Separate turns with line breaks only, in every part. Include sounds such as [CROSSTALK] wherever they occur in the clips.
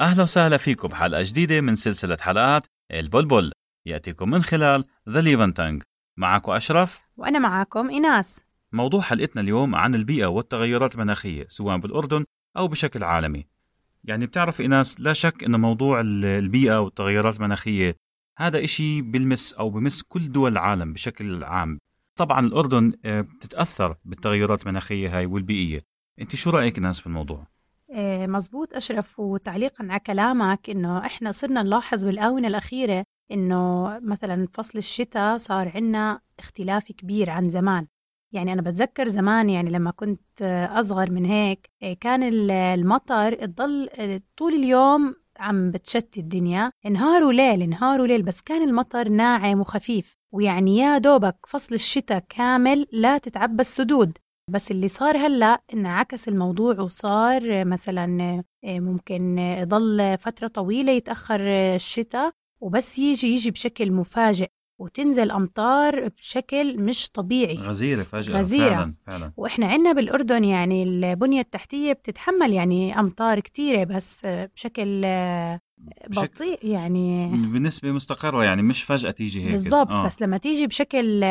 أهلا وسهلا فيكم. بحلقة جديدة من سلسلة حلقات البلبل. يأتيكم من خلال The Levantongue معكم أشرف.
وأنا معاكم إيناس.
موضوع حلقتنا اليوم عن البيئة والتغيرات المناخية سواء بالأردن أو بشكل عالمي. يعني بتعرف إيناس لا شك أن موضوع البيئة والتغيرات المناخية هذا إشي بلمس أو بمس كل دول العالم بشكل عام. طبعا الأردن آه، بتتأثر بالتغيرات المناخية هاي والبيئية. أنت شو رأيك إيناس في الموضوع؟
آه، مزبوط. أشرف وتعليقا على كلامك إنه إحنا صرنا نلاحظ بالآونة الأخيرة إنه مثلا فصل الشتاء صار عنا اختلاف كبير عن زمان. يعني أنا بتذكر زمان يعني لما كنت أصغر من هيك آه، كان المطر تضل آه، طول اليوم عم بتشتي الدنيا. نهار وليل نهار وليل بس كان المطر ناعم وخفيف. ويعني يا دوبك فصل الشتاء كامل لا تتعبى السدود. بس اللي صار هلأ انعكس الموضوع وصار مثلا آه، ممكن يضل فترة طويلة يتأخر الشتاء وبس يجي يجي بشكل مفاجئ وتنزل أمطار بشكل مش طبيعي
غزيرة فجأة
غزيرة.
فعلا فعلا
وإحنا عندنا بالأردن يعني البنية التحتية بتتحمل يعني أمطار كتيرة بس بشكل
بشكل-
بطيء يعني
بنسبة مستقرة يعني مش فجأة تيجي هيك
بالضبط
آه.
بس لما تيجي بشكل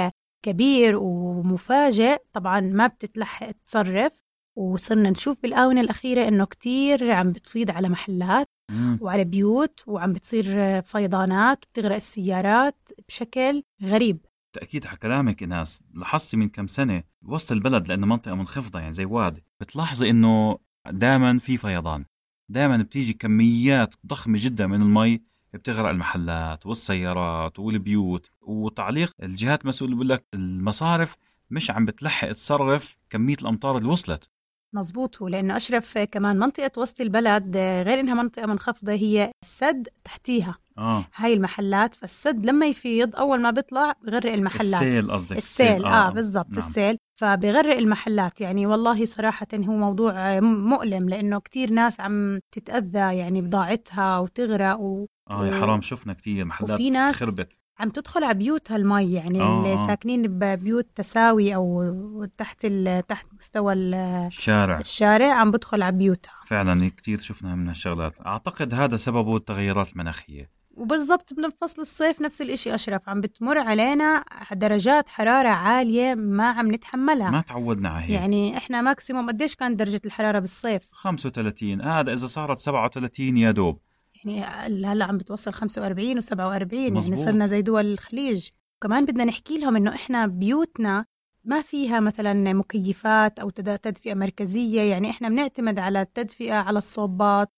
كبير ومفاجئ طبعا ما بتتلحق تصرف وصرنا نشوف بالآونة الأخيرة إنه كتير عم بتفيض على محلات
مم.
وعلى بيوت وعم بتصير فيضانات وبتغرق السيارات بشكل غريب
تأكيد على كلامك إناس لاحظتي من كم سنة وسط البلد لأنه منطقة منخفضة يعني زي وادي بتلاحظي إنه دائما في فيضان دائما بتيجي كميات ضخمة جدا من المي بتغرق المحلات والسيارات والبيوت وتعليق الجهات المسؤولة بيقول لك المصارف مش عم بتلحق تصرف كمية الأمطار اللي وصلت.
مزبوط ولأنه أشرف كمان منطقة وسط البلد غير إنها منطقة منخفضة هي السد تحتيها.
آه.
هاي المحلات فالسد لما يفيض أول ما بيطلع بغرق المحلات.
السيل قصدك
السيل آه, آه. بالضبط
نعم.
السيل. فبغرق المحلات يعني والله صراحة هو موضوع آه، مؤلم لأنه كتير ناس عم تتأذى يعني بضاعتها وتغرق و...
آه يا حرام شفنا كتير محلات
وفي ناس
خربت.
عم تدخل على بيوتها المي يعني
آه،
اللي
آه.
ساكنين ببيوت تساوي أو تحت. تحت مستوى ال-
الشارع.
الشارع عم بدخل على بيوتها.
فعلا كتير شفنا من الشغلات أعتقد هذا سببه التغيرات المناخية.
وبالضبط بفصل الصيف نفس الإشي أشرف عم بتمر علينا درجات حرارة عالية ما عم نتحملها.
ما تعودنا على هيك.
يعني إحنا ماكسيموم قديش كانت درجة الحرارة بالصيف؟
35 هذا إذا صارت 37 يا دوب.
يعني هلأ عم بتوصل 45 و47 يعني
مزبوط.
صرنا زي دول الخليج. كمان بدنا نحكي لهم إنه إحنا بيوتنا ما فيها مثلا مكيفات أو تد- تدفئة مركزية. يعني إحنا بنعتمد على التدفئة على الصوبات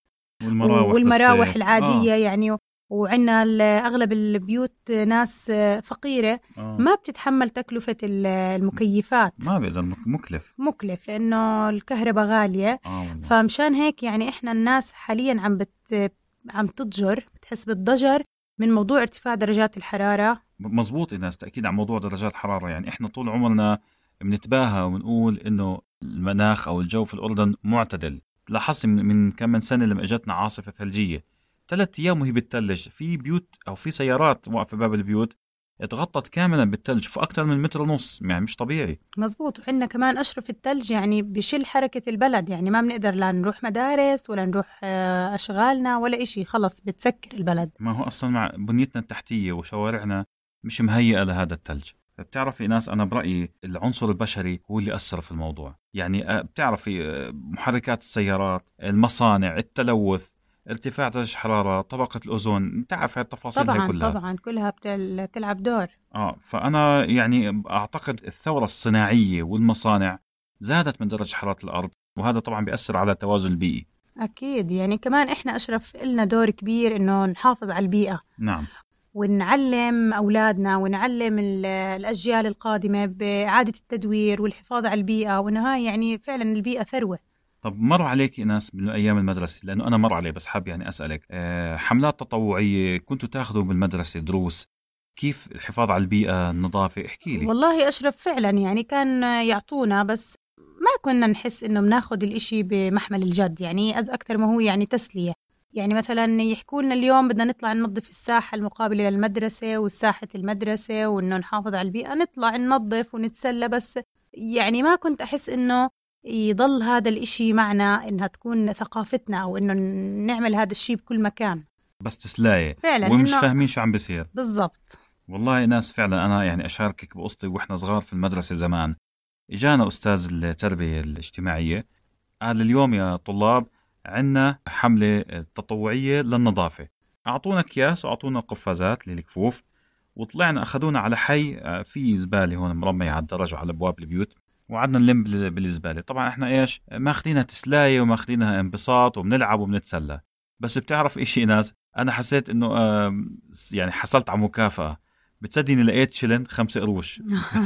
والمراوح
والمراوح
بالصيف.
العادية.
آه.
يعني وعندنا أغلب البيوت ناس فقيرة.
آه.
ما بتتحمل تكلفة ال- المكيفات.
ما بيقدر مك- مكلف.
مكلف لأنه الكهرباء
غالية. والله.
فمشان هيك يعني إحنا الناس حاليا عم بت عم تضجر بتحس بالضجر من موضوع ارتفاع درجات الحرارة.
مزبوط الناس تأكيد على موضوع درجات الحرارة. يعني إحنا طول عمرنا بنتباهى ونقول إنه المناخ أو الجو في الأردن معتدل. لاحظت من كم من سنة لما إجتنا عاصفة ثلجية. ثلاث أيام وهي بتثلج في بيوت أو في سيارات واقفة باب البيوت اتغطت كاملا بالثلج في أكثر من متر ونص يعني مش طبيعي.
مزبوط. وعندنا كمان أشرف الثلج يعني بشل حركة البلد يعني ما بنقدر لا نروح مدارس ولا نروح آه، أشغالنا ولا إشي. خلص بتسكر البلد.
ما هو أصلا مع بنيتنا التحتية وشوارعنا مش مهيئة لهذا الثلج بتعرفي ناس أنا برأيي العنصر البشري هو اللي أثر في الموضوع. يعني آه، بتعرفي آه، محركات السيارات المصانع التلوث ارتفاع درجة الحرارة طبقة الأوزون بتعرف هاي التفاصيل هاي
طبعا
كلها.
طبعا كلها بتل- بتلعب دور.
آه فأنا يعني أعتقد الثورة الصناعية والمصانع زادت من درجة حرارة الأرض وهذا طبعا بيأثر على التوازن البيئي.
أكيد يعني كمان إحنا أشرف إلنا دور كبير إنه نحافظ على البيئة.
نعم.
ونعلم أولادنا ونعلم ال- الأجيال القادمة بإعادة التدوير والحفاظ على البيئة وإنه هاي يعني فعلا البيئة ثروة.
طب مر عليك ناس من أيام المدرسة؟ لأنه أنا مر علي بس حاب يعني أسألك. أه حملات تطوعية كنتوا تاخذوا بالمدرسة دروس. كيف الحفاظ على البيئة النظافة؟ احكي لي.
والله أشرف فعلا يعني كان يعطونا بس ما كنا نحس إنه بناخد الإشي بمحمل الجد. يعني أز أكثر ما هو يعني تسلية. يعني مثلا يحكوا لنا اليوم بدنا نطلع ننظف الساحة المقابلة للمدرسة والساحة المدرسة وإنه نحافظ على البيئة. نطلع ننظف ونتسلى بس يعني ما كنت أحس إنه يضل هذا الإشي معنا إنها تكون ثقافتنا أو إنه نعمل هذا الشيء بكل مكان.
بس تسلاية
فعلا
ومش
إنه
فاهمين شو عم بيصير.
بالضبط.
والله ناس فعلا أنا يعني أشاركك بقصتي وإحنا صغار في المدرسة زمان. إجانا أستاذ التربية الاجتماعية قال اليوم يا طلاب عندنا حملة تطوعية للنظافة. أعطونا أكياس واعطونا قفازات للكفوف وطلعنا أخذونا على حي آه، في زبالة هون مرمية على الدرج وعلى أبواب البيوت. وقعدنا نلم بال- بالزبالة. طبعا إحنا إيش؟ ماخذينها تسلاية وماخذينها انبساط وبنلعب وبنتسلى. بس بتعرف إشي ناس؟ أنا حسيت إنه يعني حصلت على مكافأة. بتصدقني لقيت شلن خمسة قروش.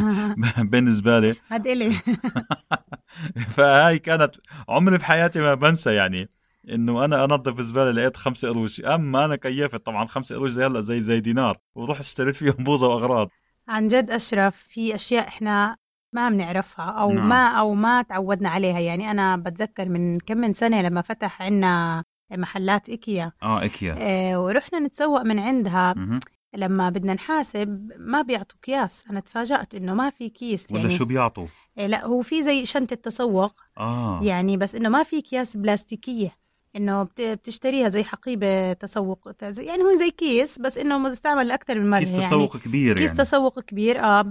[LAUGHS] بين زباله
هاد إلي. [LAUGHS]
فهاي كانت عمري بحياتي ما بنسى يعني إنه أنا أنظف زباله لقيت خمسة قروش. أما أنا كيفت؟ طبعا خمسة قروش زي هلا زي زي دينار. ورحت اشتريت فيهم بوظه وأغراض.
عن جد أشرف في أشياء إحنا ما بنعرفها أو
نعم.
ما أو ما تعودنا عليها. يعني أنا بتذكر من كم من سنة لما فتح عنا محلات إيكيا.
آه اكيا
آه، ورحنا نتسوق من عندها.
مهم.
لما بدنا نحاسب ما بيعطوا كياس. أنا تفاجأت إنه ما في كيس.
ولا
يعني
شو بيعطوا؟
آه، لا هو في زي شنطة تسوق.
آه.
يعني بس إنه ما في أكياس بلاستيكية. بت- بتشتريها زي حقيبة تسوق يعني هو زي كيس بس إنه مستعمل أكثر من مرة
كيس
يعني.
تسوق كبير
كيس
يعني.
تسوق كبير آه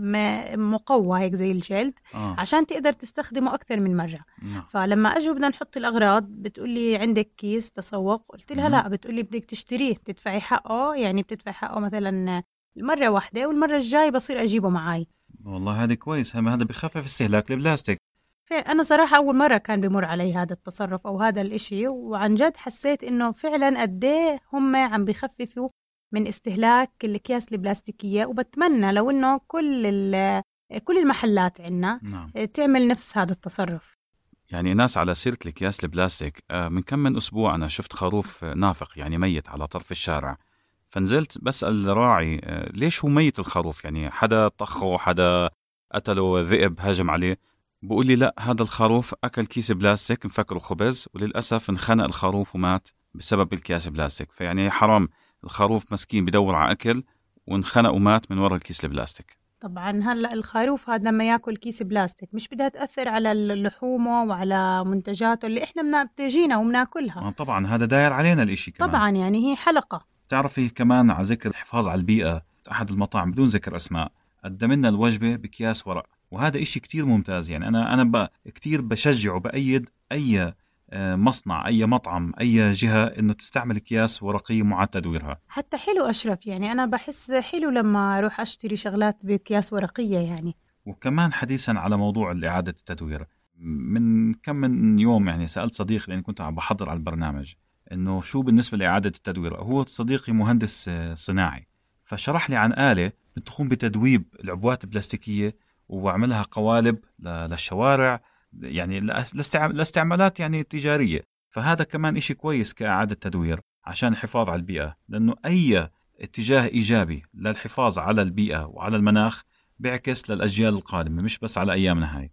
مقوى هيك زي الجلد
آه.
عشان تقدر تستخدمه أكثر من مرة.
نعم.
فلما أجوا بدنا نحط الأغراض بتقولي عندك كيس تسوق؟ قلت لها
مهم.
لا بتقولي بدك تشتريه بتدفعي حقه يعني بتدفعي حقه مثلا المرة واحدة والمرة الجاي بصير أجيبه معي
والله هذا كويس هذا بخفف استهلاك البلاستيك.
فأنا صراحة أول مرة كان بمر علي هذا التصرف أو هذا الإشي وعن جد حسيت إنه فعلا قديه هم عم بخففوا من استهلاك الأكياس البلاستيكية. وبتمنى لو إنه كل ال- كل المحلات عنا
نعم.
تعمل نفس هذا التصرف.
يعني ناس على سيرة الأكياس البلاستيك آه، من كم من أسبوع أنا شفت خروف آه، نافق يعني ميت على طرف الشارع. فنزلت بسأل الراعي آه، ليش هو ميت الخروف؟ يعني حدا طخه حدا قتله ذئب هاجم عليه. بقول لي لا هذا الخروف أكل كيس بلاستيك مفكره خبز وللأسف انخنق الخروف ومات بسبب الكياس البلاستيك فيعني حرام الخروف مسكين بدور على أكل وانخنق ومات من وراء الكيس البلاستيك.
طبعا هلأ الخروف هذا لما يأكل كيس بلاستيك مش بدها تأثر على لحومه وعلى منتجاته اللي إحنا بتجينا وبناكلها
طبعا هذا داير علينا الإشي كمان.
طبعا يعني هي حلقة.
بتعرفي كمان على ذكر الحفاظ على البيئة أحد المطاعم بدون ذكر أسماء قدم لنا الوجبة بأكياس ورق. وهذا إشي كتير ممتاز. يعني أنا أنا. كتير بشجع وبأيد أي آه، مصنع أي مطعم أي جهة إنه تستعمل أكياس ورقية معاد تدويرها.
حتى حلو أشرف. يعني أنا بحس حلو لما أروح أشتري شغلات بأكياس ورقية يعني.
وكمان حديثا على موضوع إعادة التدوير. من كم من يوم يعني سألت صديق لأني كنت عم بحضر على البرنامج إنه شو بالنسبة لإعادة التدوير؟ هو صديقي مهندس آه، صناعي. فشرح لي عن آلة بتقوم بتدويب العبوات البلاستيكية وعملها قوالب للشوارع يعني لاستعمالات يعني تجارية. فهذا كمان إشي كويس كإعادة تدوير عشان الحفاظ على البيئة. لأنه أي اتجاه إيجابي للحفاظ على البيئة وعلى المناخ بيعكس للأجيال القادمة مش بس على أيامنا هاي.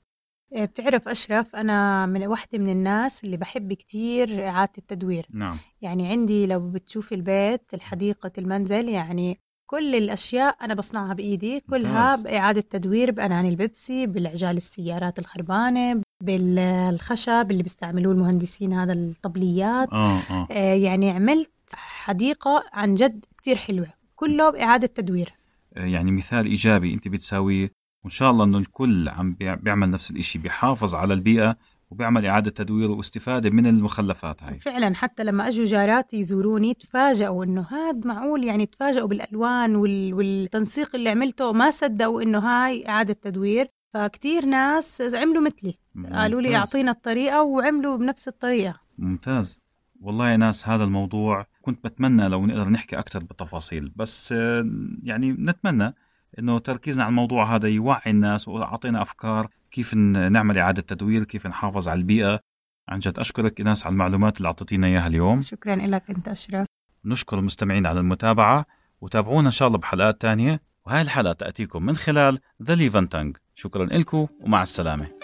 إيه، بتعرف أشرف أنا من واحدة من الناس اللي بحب كتير إعادة التدوير.
نعم.
يعني عندي لو بتشوف البيت الحديقة المنزل يعني كل الأشياء أنا بصنعها بإيدي كلها
ممتاز.
بإعادة تدوير بأناني البيبسي بالعجال السيارات الخربانة بالخشب اللي بيستعملوه المهندسين هذا الطبليات.
آه آه.
آه، يعني عملت حديقة عن جد كتير حلوة. كله بإعادة تدوير.
يعني مثال إيجابي أنت بتساويه. وإن شاء الله إنه الكل عم بيع- بيعمل نفس الإشي بيحافظ على البيئة وبيعمل إعادة تدوير واستفادة من المخلفات هاي.
فعلا حتى لما أجوا جاراتي يزوروني تفاجئوا إنه هاد معقول يعني تفاجئوا بالألوان وال... والتنسيق اللي عملته ما صدقوا إنه هاي إعادة تدوير. فكتير ناس عملوا مثلي. قالوا لي
ممتاز.
أعطينا الطريقة وعملوا بنفس الطريقة.
ممتاز. والله يا إيناس هذا الموضوع كنت بتمنى لو نقدر نحكي أكثر بالتفاصيل بس آه، يعني نتمنى إنه تركيزنا على الموضوع هذا يوعي الناس وأعطينا أفكار كيف نعمل إعادة تدوير كيف نحافظ على البيئة. عن جد أشكرك إيناس على المعلومات اللي أعطيتينا إياها اليوم.
شكرا لك أنت أشرف.
نشكر المستمعين على المتابعة. وتابعونا إن شاء الله بحلقات تانية. وهاي الحلقة تأتيكم من خلال The Levantongue شكرا لكم ومع السلامة.